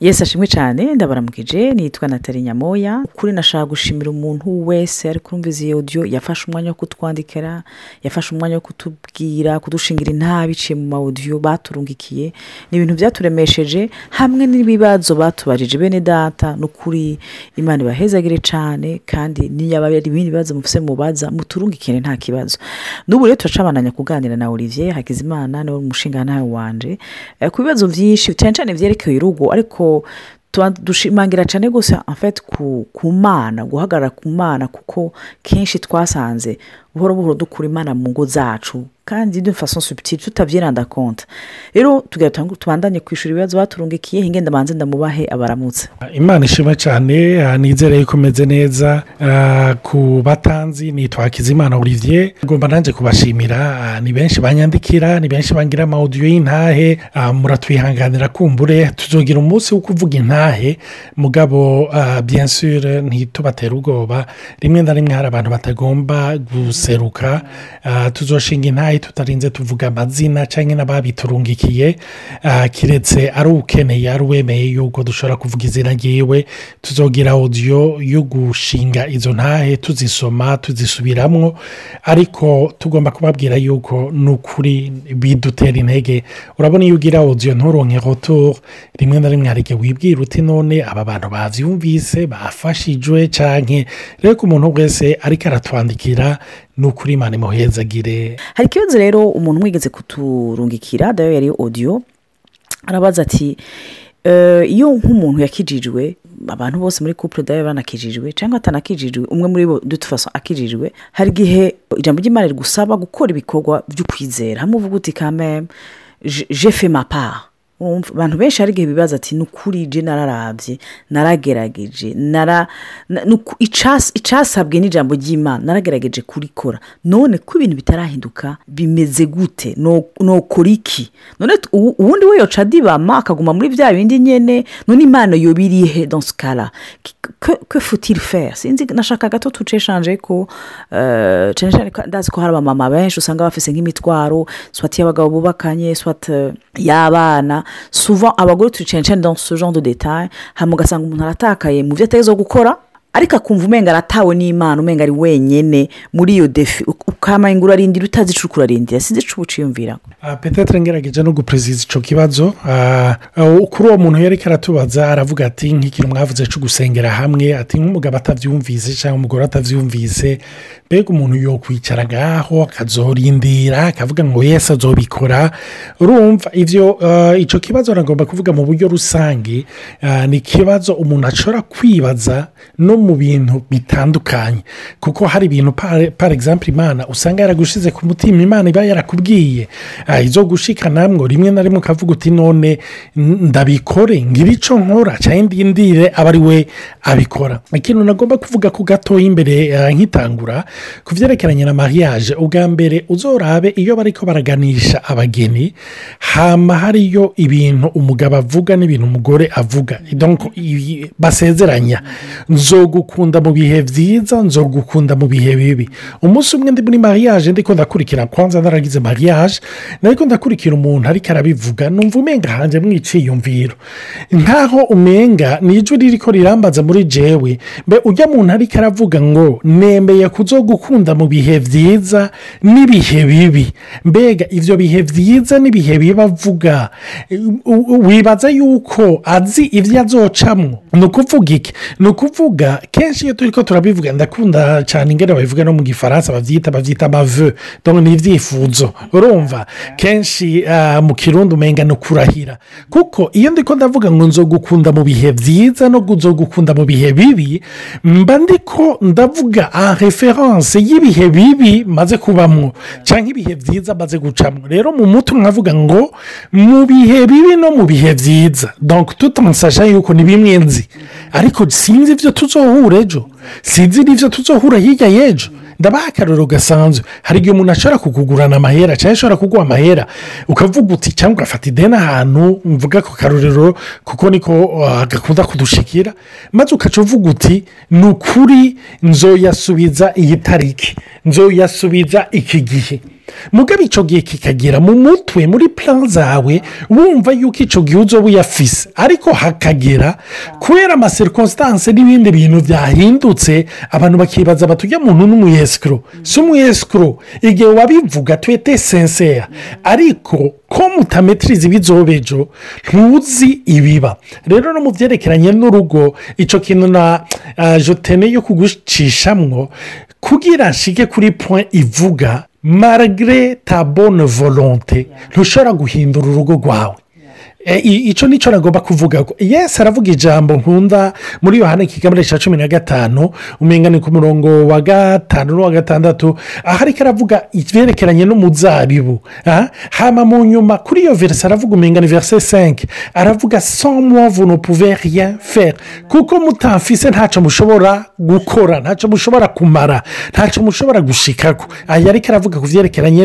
yesi ashimwe cyane. Ndabaramukije nitwa natali nyamoya. Kuri nashaka gushimira umuntu wese ari kurumviza iyi odiyo yafashe umwanya wo kutwandikira yafashe umwanya wo kutubwira kudushingira inta biciye mu mawodiyo baturungikiye. Ni ibintu byaturemesheje hamwe n'ibibazo batubajije. Bene data ni ukuri imana ibahezagire cyane kandi niyo ari ibindi bibazo mufise mubaza muturungikire nta kibazo. N'ubu rero turacabananya kuganira na olivier hakizimana ni we mushinga nawe wanje. Eh, ku bibazo byinshi cyane cyane byerekeye urugo ariko dushimangira cyane gusa afite ku mana guhagarara ku mana kuko kenshi twasanze buhoro buhoro dukura imana mu ngo zacu kandi de façon subtile tutabyiranda konta rero tubandanye kwishyura ibibazo baturungikiye ingenda banze ndamubahe abaramutse. Imana ishima cyane nizere yuko umeze neza. Ku batanzi nitwa hakizimana olivier. Ngomba nanjye kubashimira ni benshi banyandikira ni benshi bangira amawudiyo y'intahe. Ah, muratwihanganira kumbure tuzogira umunsi wo kuvuga intahe. Mugabo sûr ntitubatere ubwoba. Rimwe na rimwe hari abantu batagomba guseruka ah, tuzoshinga intahe tutarinze tuvuga amazina cyangwa n'ababiturungikiye kiretse ari ukeneye ari uwemeye yuko dushobora kuvuga izina ryiwe tuzogira odiyo yo gushinga izo ntahe tuzisoma tuzisubiramwo ariko tugomba kubabwira yuko ni ukuri bidutera intege. Urabona iyo ugira odiyo nturonke rotoro rimwe na rimwe hari igihe wibwira uti none aba bantu babyumvise bafashijwe cyane rero ko umuntu wese ariko aratwandikira ni ukuri imana imuhezagire. Hari ikibazo rero umuntu wigeze kuturungikira dayo yari odiyo arabaza ati "Eh, iyo nk'umuntu yakijijwe abantu bose muri couple dayo banakijijwe cyangwa atanakijijwe umwe muri bo dutufaso akijijwe hari igihe ijambo ry'imana rigusaba gukora ibikorwa byo kwizera hamwe uvuga uti kameme je fe ma part. Wumva, abantu benshi hari igihe bibaza ati ni ukuri je nararabye naragerageje icasabwe n'ijambo ry'imana naragerageje kurikora. None ko ibintu bitarahinduka bimeze gute? No- nokora iki? None ubundi we yoca adibama akaguma muri bya bindi nyene none imana yoba irihe dans ce cas là Ki- que que faut-il faire? Sinzi nashaka gato tuceshanje ko eh, cyane cyane ndazi ko hari abamama benshi usanga bafise nk'imitwaro swat y'abagabo bubakanye swat eh, y'abana souvent abagore turi cyane cyane dans ce genre de détail hama ugasanga umuntu aratakaye. Mu byo ategerezwa gukora ariko akumva umenga aratawe n'imana umenga ari wenyene muri iyo defi. Ukamaye ngo urarindira utazi ico uriko urarindira ico uba uciyumvira Ah, petetre ngerageje no guperezida icyo kibazo. Ah, ah, kuri uwo muntu yari aratubaza aravuga ati nk'ikintu mwavuze cyo gusengera hamwe ati nk'umugabo atabyumvise cyangwa umugore atabyumvise mbega umuntu yokwicara ngaho akazorindira akavuga ngo yesi azobikora. Urumva ibyo icyo kibazo aragomba kuvuga mu buryo rusange. Ni ikibazo umuntu ashobora kwibaza no mu bintu bitandukanye. Kuko hari ibintu par- exemple imana usanga yaragushize ku mutima imana iba yarakubwiye Ah, izo gushika namwe rimwe na rimwe ukavuga uti none ndabikore ngira icyo nkora cyangwa ndindire aba ari we abikora. Ikintu nagomba kuvuga ku gatoya imbere ah, nkitangura ku byerekeranye na mariage. Ubwa mbere uzorabe iyo bariko baraganisha abageni hama hariyo ibintu umugabo avuga n'ibintu umugore avuga. Basezeranya. Nzogukunda mu bihe byiza nzogukunda mu bihe bibi. Umunsi umwe ndi muri mariage ndiko ndakurikira kwanza naragize mariage nariko ndakurikira umuntu ariko arabivuga numva umenga hanze mwiciyumviro nkaho umenga ni ijwi ririko rirambaza muri jewe mbe ujya muntu ariko aravuga ngo nemeye kuzogukunda mu bihe byiza n'ibihe bibi. Mbega ibyo bihe byiza n'ibihe bibi avuga. Wibaza yuko azi ibyo azocamo ni ukuvuga iki? Ni ukuvuga kenshi iyo turi ko turabivuga ndakunda cyane ingene babivuga no mu gifaransa babyita babyita amave ni ibyifuzo urumva kenshi ah, mu kirundi umenga ni ukurahira. Kuko iyo ndi ko ndavuga ngo nzogukunda mu bihe byiza no nzogukunda mu bihe bibi mba ndi ko ndavuga en reference y'ibihe bibi maze kubamwo. Cyangwa ibihe byiza maze gucamo rero mu mutwe nkavuga ngo mu bihe bibi no mu bihe byiza donc tutansasha yuko ni bimwe nzi. Ariko sinzi ibyo tuzohura ejo sinzi n'ibyo tuzohura hirya y'ejo. Ndabaha akaruriro gasanzwe. Hari igihe umuntu ashobora kukugurana amahera cyangwa ashobora kuguha amahera ukavuga uti cyangwa ugafata ideni ahantu? Mvuga ku karuriro kuko niko uh, gakunda kudushikira. Maze ukaca uvuga uti ni ukuri nzoyasubiza iyi tariki. Nzoyasubiza iki gihe mugabe icyo gihe kikagera mu mutwe muri plan zawe wumva yuko icyo gihe uzoba uyafise. Ariko hakagera kubera amaserikositanse n'ibindi bintu byahindutse abantu bakibaza bati ujya muntu n'umuyesikiro si umuyesikiro igihe wabivuga twete senseya ariko ko mutametiriza ibizobejo ntuzi ibiba. Rero no mu byerekeranye n'urugo icyo kintu na jotene yo kugucishamwo kugira nshige kuri point ivuga maragre ta bonne volonte ntushobora guhindura urugo rwawe. Icyo ni cyo nagomba kuvuga yesi aravuga ijambo nkunda. Muri yohani kigamire cya cumi na gatanu umenya ni ku murongo wa gatanu n'uwa gatandatu aho ariko aravuga ibyerekeranye n'umuzabibu. Hama mu nyuma kuri iyo verisi aravuga umenya ni verise senke aravuga somuwavu no puveriye feri kuko mutamfise ntacyo mushobora gukora ntacyo mushobora kumara ntacyo mushobora gushikako. Aha ariko aravuga ku byerekeranye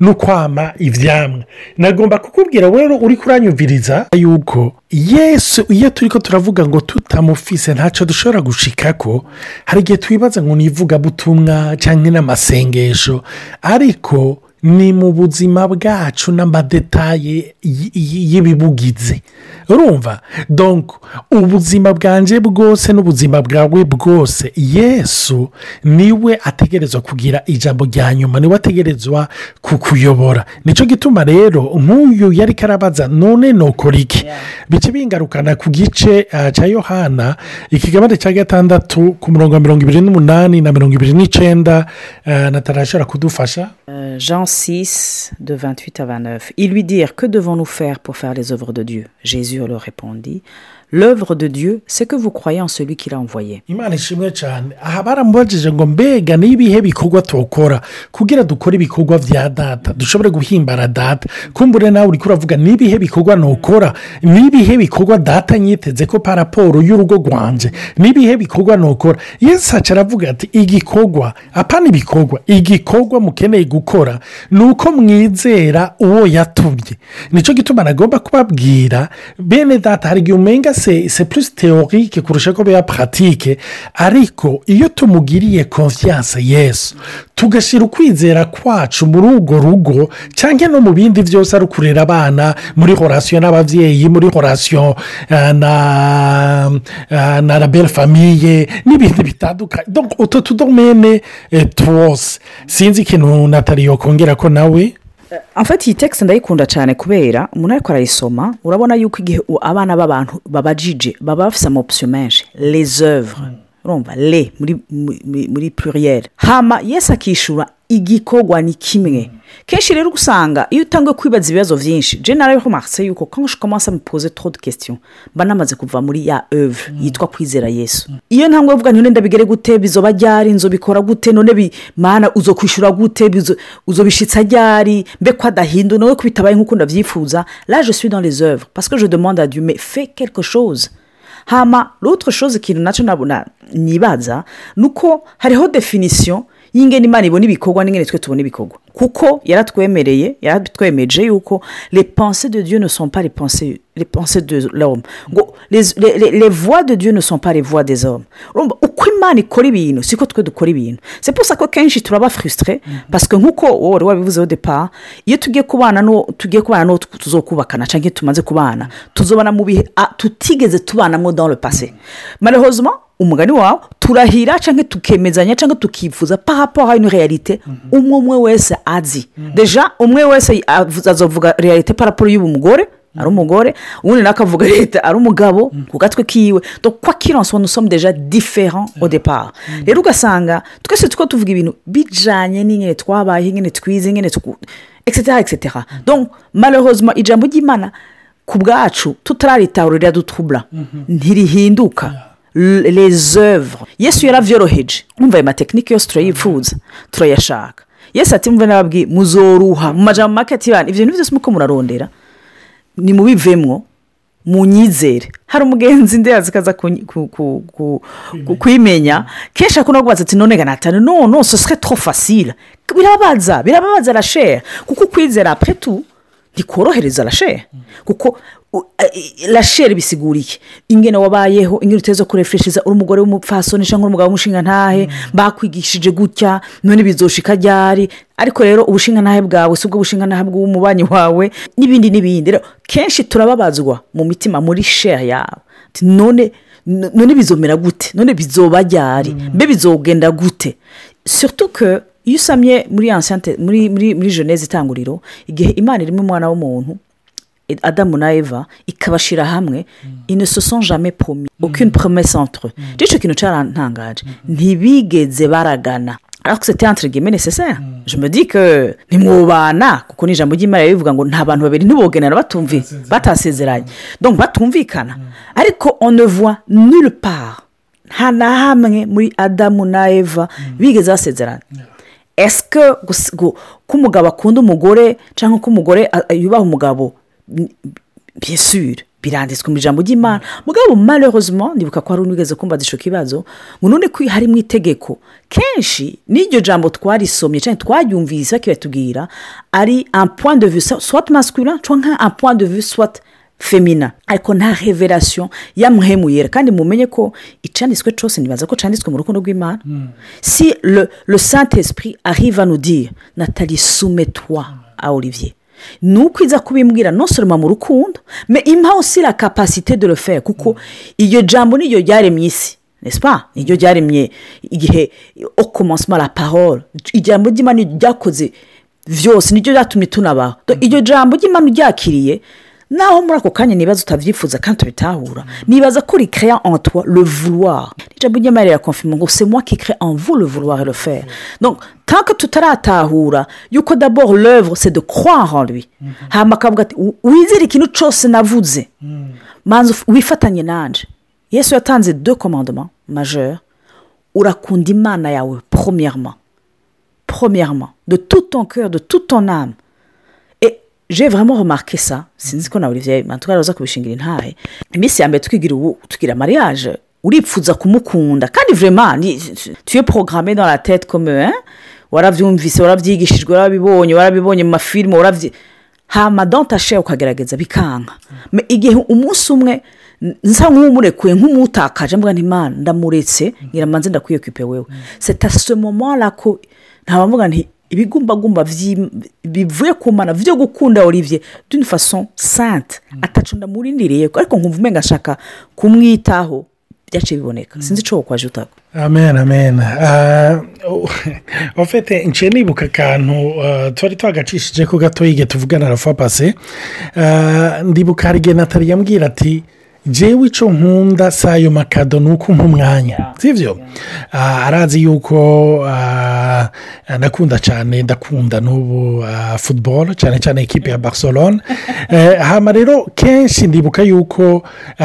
no kwama ibyamwa nagomba kukubwira rero uri kuranyura yuko yesu iyo turi ko turavuga ngo tutamufise ntacyo dushobora gushikako hari igihe twibaza ngo ni ivugabutumwa cyangwa n'amasengesho. Ariko ni mu buzima bwacu n'amadetaye y'ibibugize urumva? Donko ubuzima bwanjye bwose n'ubuzima bwawe bwose yesu ni we ategerezwa kugira ijambo rya nyuma ni we ategerezwa kukuyobora ni cyo gituma rero nk'uyu yari karabaza none nukora iki? Bice bingarukana ku gice cya yohana ikigabane cya gatandatu ku murongo wa mirongo ibiri n'umunani na mirongo ibiri n'icyenda natarashobora kudufasha? Jean 6 de 28 à 29 ils lui dirent que devons-nous faire pour faire les œuvres de Dieu? Jésus leur répondit l'œuvre de Dieu c'est que vous croyez en celui qui l'a envoyé. Imana ishimwe cyane. Aha baramubajije ngo mbega n'ibihe bikorwa tukora kugira dukore ibikorwa bya data dushobore guhimbara data. Kumbure nawe uri kuravuga n'ibihe bikorwa ntukora n'ibihe bikorwa data nyiteze ko paraporo y'urugo rwanjye n'ibihe bikorwa ntukora yesu aca aravuga ati igikorwa apana ibikorwa igikorwa mukeneye gukora ni uko mwizera uwo yatumye. Nicyo gituma nagomba kubabwira bene data hari igihe umenga se plus teorike kurusha ko biba paratike ariko iyo tumugiriye konfiyanse yesu tugashyira ukwizera kwacu muri urwo rugo cyangwa no mu bindi byose ari ukurera abana muri horasiyo n'ababyeyi muri horasiyo na na rabere famiye n'ibindi bitandukanye. Utu tudomene twose. Sinzi ikintu nataliyo kongera ko nawe. Amfata iyi tekisi ndayikunda cyane kubera umuntu ariko arayisoma urabona yuko igihe abana b'abantu babajije baba bafite amopsiyo menshi. Lezevure urumva le muri puriyeri hama yesi akishyura igikorwa ni kimwe. Kenshi rero usanga iyo utangiye kwibaza ibibazo byinshi jenera remarse yuko kanshi ukamasa mupoze todo kesitiyo mba namaze kuva muri ya evure yitwa kwizera yesu. Iyo ntabwo bavuga none ndabigere gute bizoba ryari inzu bikora gute none mana uzo kwishyura gute uzo bishyitsa ryari mbe ko adahindu nawe ko bitabaye nk'uko ndabyifuza laje suis dans les œuvres parce que je demande à Dieu mais fait quelque chose. Hama l'autre chose ikintu na cyo nibaza ni uko hariho definisiyo y'ingeni imana ibona ibikorwa n'ingeni twe tubona ibikorwa. Kuko yaratwemereye yaratwemeje yuko les pensées de dieu ne sont pas les pensées les pensées de l'homme. Ngo les, les, les, voix de dieu ne sont pas les voix des hommes. Uko imana ikora ibintu? Siko twe dukora ibintu. C'est pour ça ko kenshi turaba frustre parce que nk'uko wowe wari wabivuzeho depa iyo tugiye kubana no tugiye kubana n'uwo tuzokubakana cyangwa tumaze kubana tuzobana mu bihe tutigeze tubanamo dans le passé. Malheureusement umugani wawe turahira cyangwa tukemezanya cyangwa tukifuza parapo hari realite umwe umwe wese azi. Deja umwe wese azavuga realite parapo y'ubu mugore ari umugore ubundi nawe akavuga leta ari umugabo ku gatwe kiwe. Kwa kiranso nusomu deja diferent au depart rero ugasanga twese two tuvuga ibintu bijyanye n'ingene twabaye ingene twize ingene egisitera egisitera donc malheureusement ijambo ry'imana ku bwacu tutararitahurira dutubura ntirihinduka. Les yesu yarabyoroheje mwumva ayo matekinike yose turayifuza turayashaka. Yesu ati mve n'ababwiye muzoruha mu majambo make ati ibyo bintu byose muko murarondera. Ni mubivemwo munyizere. Hari umugenzi ndazi kaza kwimenya. kenshi akunda kubaza ati none ganatane no no sosike tro fasile birababaza birababaza arashera kuko ukwizera apetu ntikorohereza rashere kuko u- eh, iki ingene wabayeho ingene uteze kurefuresheza uri umugore w'umupfasoni cyangwa umugabo w'umushinga ntahe bakwigishije gutya none bizoshika ryari? Ariko rero ubushinga ntahe bwawe si ubwo bushinga ntahe bw'umubanyi wawe n'ibindi n'ibindi. Rero kenshi turababazwa mu mitima muri shere yawe none none bizomera gute? None bizoba ryari? Mbe bizogenda gute? Surtout que iyo usamye muri muri muri muri jeunesse itanguriro igihe imana irimo umwana w'umuntu adamu na eva ikabashyira hamwe ils ne se sont jamais promis. Aucune promesse entre eux. Rero icyo kintu cyarantangaje ntibigeze baragana. Alors que c'était entre guillemets nécessaire. Je me dis que ntimwubana kuko ni ijambo ry'imana rivuga ngo nta bantu babiri ntibogenera batumvi batasezeranye. donc batumvikana. Ariko on ne voit nulle part nta na hamwe muri adamu na eva bigeze basezerana. Esike ko umugabo akunda umugore cyangwa ko umugore yubaha umugabo? Sûr biranditswe mu ijambo ry'imana. Mugabo malheureusement ndibuka ko hari unigeze kumva icyo kibazo ngo none ko hari mu itegeko kenshi n'iryo jambo twarisomye cyangwa twaryumvise bakibatubwira ari un point de vue soit masculin cyangwa un point de vue soit femina ariko nta reverasiyo yamuhemuyera kandi mumenye ko icyanditswe cyose ntibaza ko cyanditswe mu rukundo rw'imana. Si le, le saint esprit arrive à nous dire nathalie soumet-toi à olivier. Ni uko iza kubimbwira seulement mu rukundo mais impa aussi la capacité de le faire. Kuko iryo jambo niryo ryaremye isi n'est-ce pas? Niryo ryaremye igihe commencement la parole. Ijambo ry'imana ryakoze byose niryo ryatumye tunabaho. Donc, iryo jambo ry'imana uryakiriye naho muri ako kanya nibaza utabyifuza kandi tubitahura nibaza ko rikreya en toi le vouloir. Ijambo ry'imana rirakonfirma ngo c'est moi qui crée en vous le vouloir et le faire. Donc tant que tutaratahura yuko d'abord l'œuvre c'est de croire en lui. Hama akavuga ati "U- wizere ikintu cyose navuze. Manza uf- wifatanye nanje. Yesu yatanze deux commandements majeurs. Urakunda imana yawe premièrement. Premièrement. De tout ton cœur de toute ton âme. J'ai vraiment remarqué ça. Sinzi ko na olivier. Mantuka araza kubishingira intahe iminsi ya mbere twigira ubu tugira mariage uripfuza kumukunda kandi vraiment ni- tu es programmé dans la tête comme warabyumvise warabyigishijwe warabibonye warabibonye mu mafilime warabyi hama chair ukagerageza bikanka igihe umunsi umwe nsa nk'umurekuye nk'umutakaje mbwa ntimana ndamuretse nyiramanze ndakwiyokipe wewe c'est à ce moment là ko ntabavuga nti ibigumbagumba bivuye ku mana byo gukunda olivier d'une façon sainte. Atacu ndamurindiriye ariko nkumva umenga ashaka kumwitaho byaciye biboneka. Sinzi icyo wakwaje utaka amen amen. Ah, ofete nciye nibuka akantu ah, twari twagacishije ko gato yige tuvugana na pase ndibuka hari igihe natali yambwira ati jewe icyo nkunda si ayo makado ni uko umwanya sibyo arazi yuko nakunda cyane ndakunda n'ubu football cyane cyane ekipe ya barcelone hama rero kenshi ndibuka yuko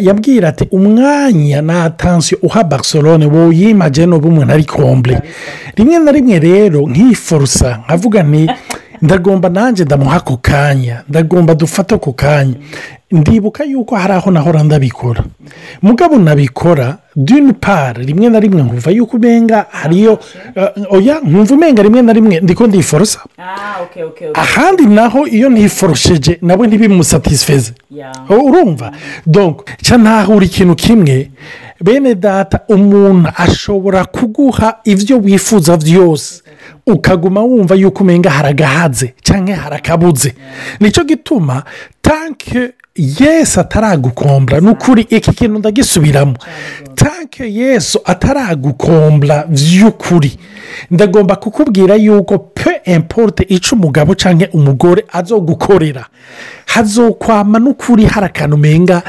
yambwira ati umwanya na atansiyo uha barcelone woyimaje n'ubu umuntu ari kombure rimwe na rimwe rero nk'iforusa nkavuga nti ndagomba nanjye ndamuha ako kanya ndagomba dufate ako kanya ndibuka yuko hari aho nahora ndabikora. Mugabo nabikora duni pari rimwe na rimwe nkumva yuko umenga hariyo eh, oya nkumva umenga rimwe na rimwe ndiko ndiforosa. Ahandi naho iyo ntiforosheje nawe ntibimusatisfeze. Urumva? Nca ntahura ikintu kimwe bene data umuntu ashobora kuguha ibyo wifuza byose ukaguma wumva yuko umenga haragahaze cyangwa harakabuze. Nicyo gituma tanke yesu ataragukombra. Ni ukuri iki kintu ndagisubiramo. Tanke yesu ataragukombra by'ukuri ndagomba kukubwira yuko pe importe icyo umugabo cyangwa umugore azogukorera hazokwama n'ukuri hari akantu umenga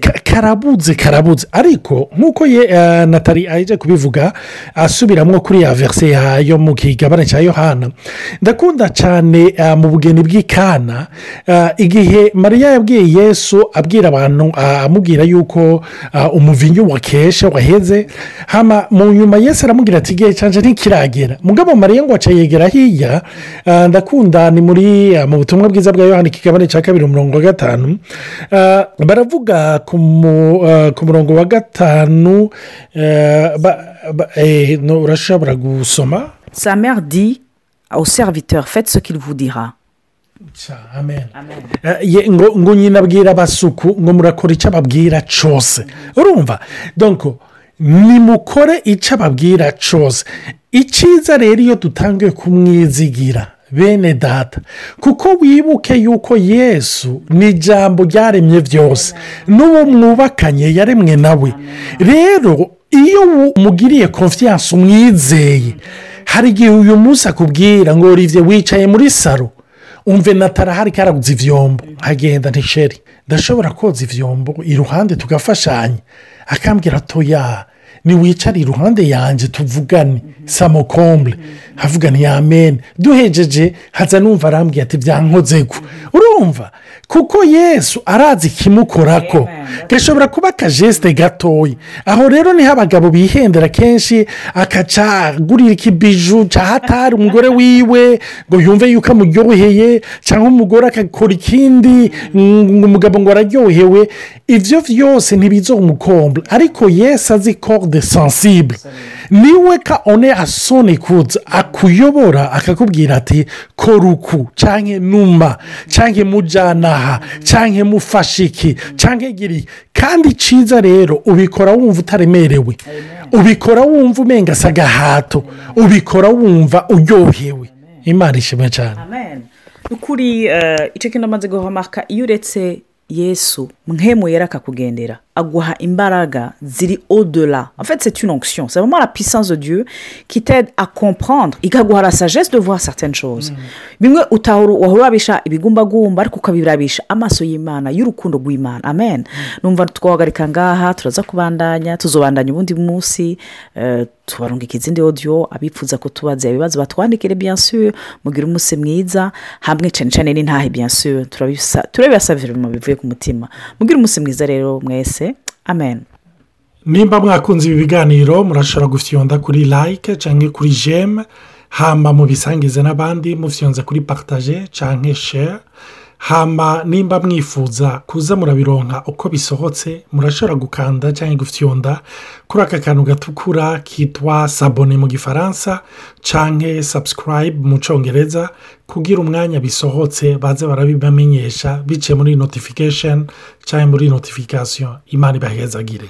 ka- karabuze karabuze. Ariko nk'uko ye eh, natali aje kubivuga asubiramo kuri ya verse ya- yo mu kigabane cya yohana. Ndakunda cyane eh, mu bugeni bw'ikana eh, igihe mariya yabwiye yesu abwira abantu amubwira yuko umuvinyu wakeshe waheze. Hama mu nyuma yesu aramubwira ati igihe cyanje ntikiragera. Mugabo mariya ngo aca yegera hirya ndakunda ni muri mu butumwa bwiza bwa yohana ikigabane cya kabiri umurongo wa gatanu. Baravuga ku mu- ku murongo wa gatanu no, urashobora gusoma? Sa mère dit au serviteur faites ce qu'il vous dira. Ngo nyine abwira abasuku ngo murakora icyo ababwira cyose urumva? Nimukore icyo ababwira cyose icyiza rero iyo dutangiye kumwizigira bene data kuko wibuke yuko yesu ni ijambo ryaremye byose n'uwo mwubakanye yaremwe nawe. Rero iyo umugiriye konfiyanse umwizeye hari igihe uyu munsi akubwira ngo rivye wicaye muri saro umve natara hari karaguze ivyombo. Agenda ntisheri ndashobora koza ivyombo iruhande tugafashanya. Akambwira toya niwicare iruhande yanjye tuvugane. Samokombure havugane amen duhejeje haza numva arambwira ati byankozego urumva? Kuko yesu arazi ikimukora ko gashobora kuba akajesite gatoya aho rero ni ho abagabo bihendera kenshi akaca agurira ikibiju cya hatari umugore wiwe ngo yumve yuko amuryoheye cyangwa umugore agakora ikindi umugabo ngo araryohewe. Ibyo byose ntibizumukombure ariko yesu azi kode sansibure ni we ka one asone kuza akuyobora akakubwira ati kora uku cyangwa numa cyangwa mujyanaha cyangwa mufashe iki cyangwa giri. Kandi cyiza rero ubikora wumva utaremerewe. Ubikora wumva umenga asa agahato ubikora wumva uryohewe. Imana ishimwe cyane ukuri icyo kintu amaze guhamaka iyo uretse yesu mwemu yera akakugendera aguha imbaraga ziri au-delà. En fait c'est une onction. C'est vraiment la puissance de Dieu qui t'aide à comprendre. Ikaguha la sagesse de voir certaines choses. Bimwe utahura wahora urabisha ibigumbagumba ariko ukabirabisha amaso y'imana y'urukundo rw'imana. Amen. Numva twahagarika ngaha turaza kubandanya tuzobandanya ubundi munsi tubarungika izindi odiyo abifuza kutubaza ibibazo batwandikire byansuye mugire umunsi mwiza hamwe cyane cyane n'intahe byansuye turabibasabira mu bivuye ku mutima. Mugire umunsi mwiza rero mwese. Amen. Nimba mwakunze ibi biganiro murashobora gufyonda kuri like cyangwa kuri jeme hamba mubisangize n'abandi mufyonze kuri paritaje cyangwa share. Hamba nimba mwifuza kuza murabironka uko bisohotse murashobora gukanda cyangwa gufyonda kuri aka kantu gatukura kitwa sabone mu gifaransa cyangwa sabusikarayibe mu cyongereza kugira umwanya bisohotse baze barabibamenyesha biciye muri notifikasheni cyangwa muri notifikasiyo imana ibahezagire.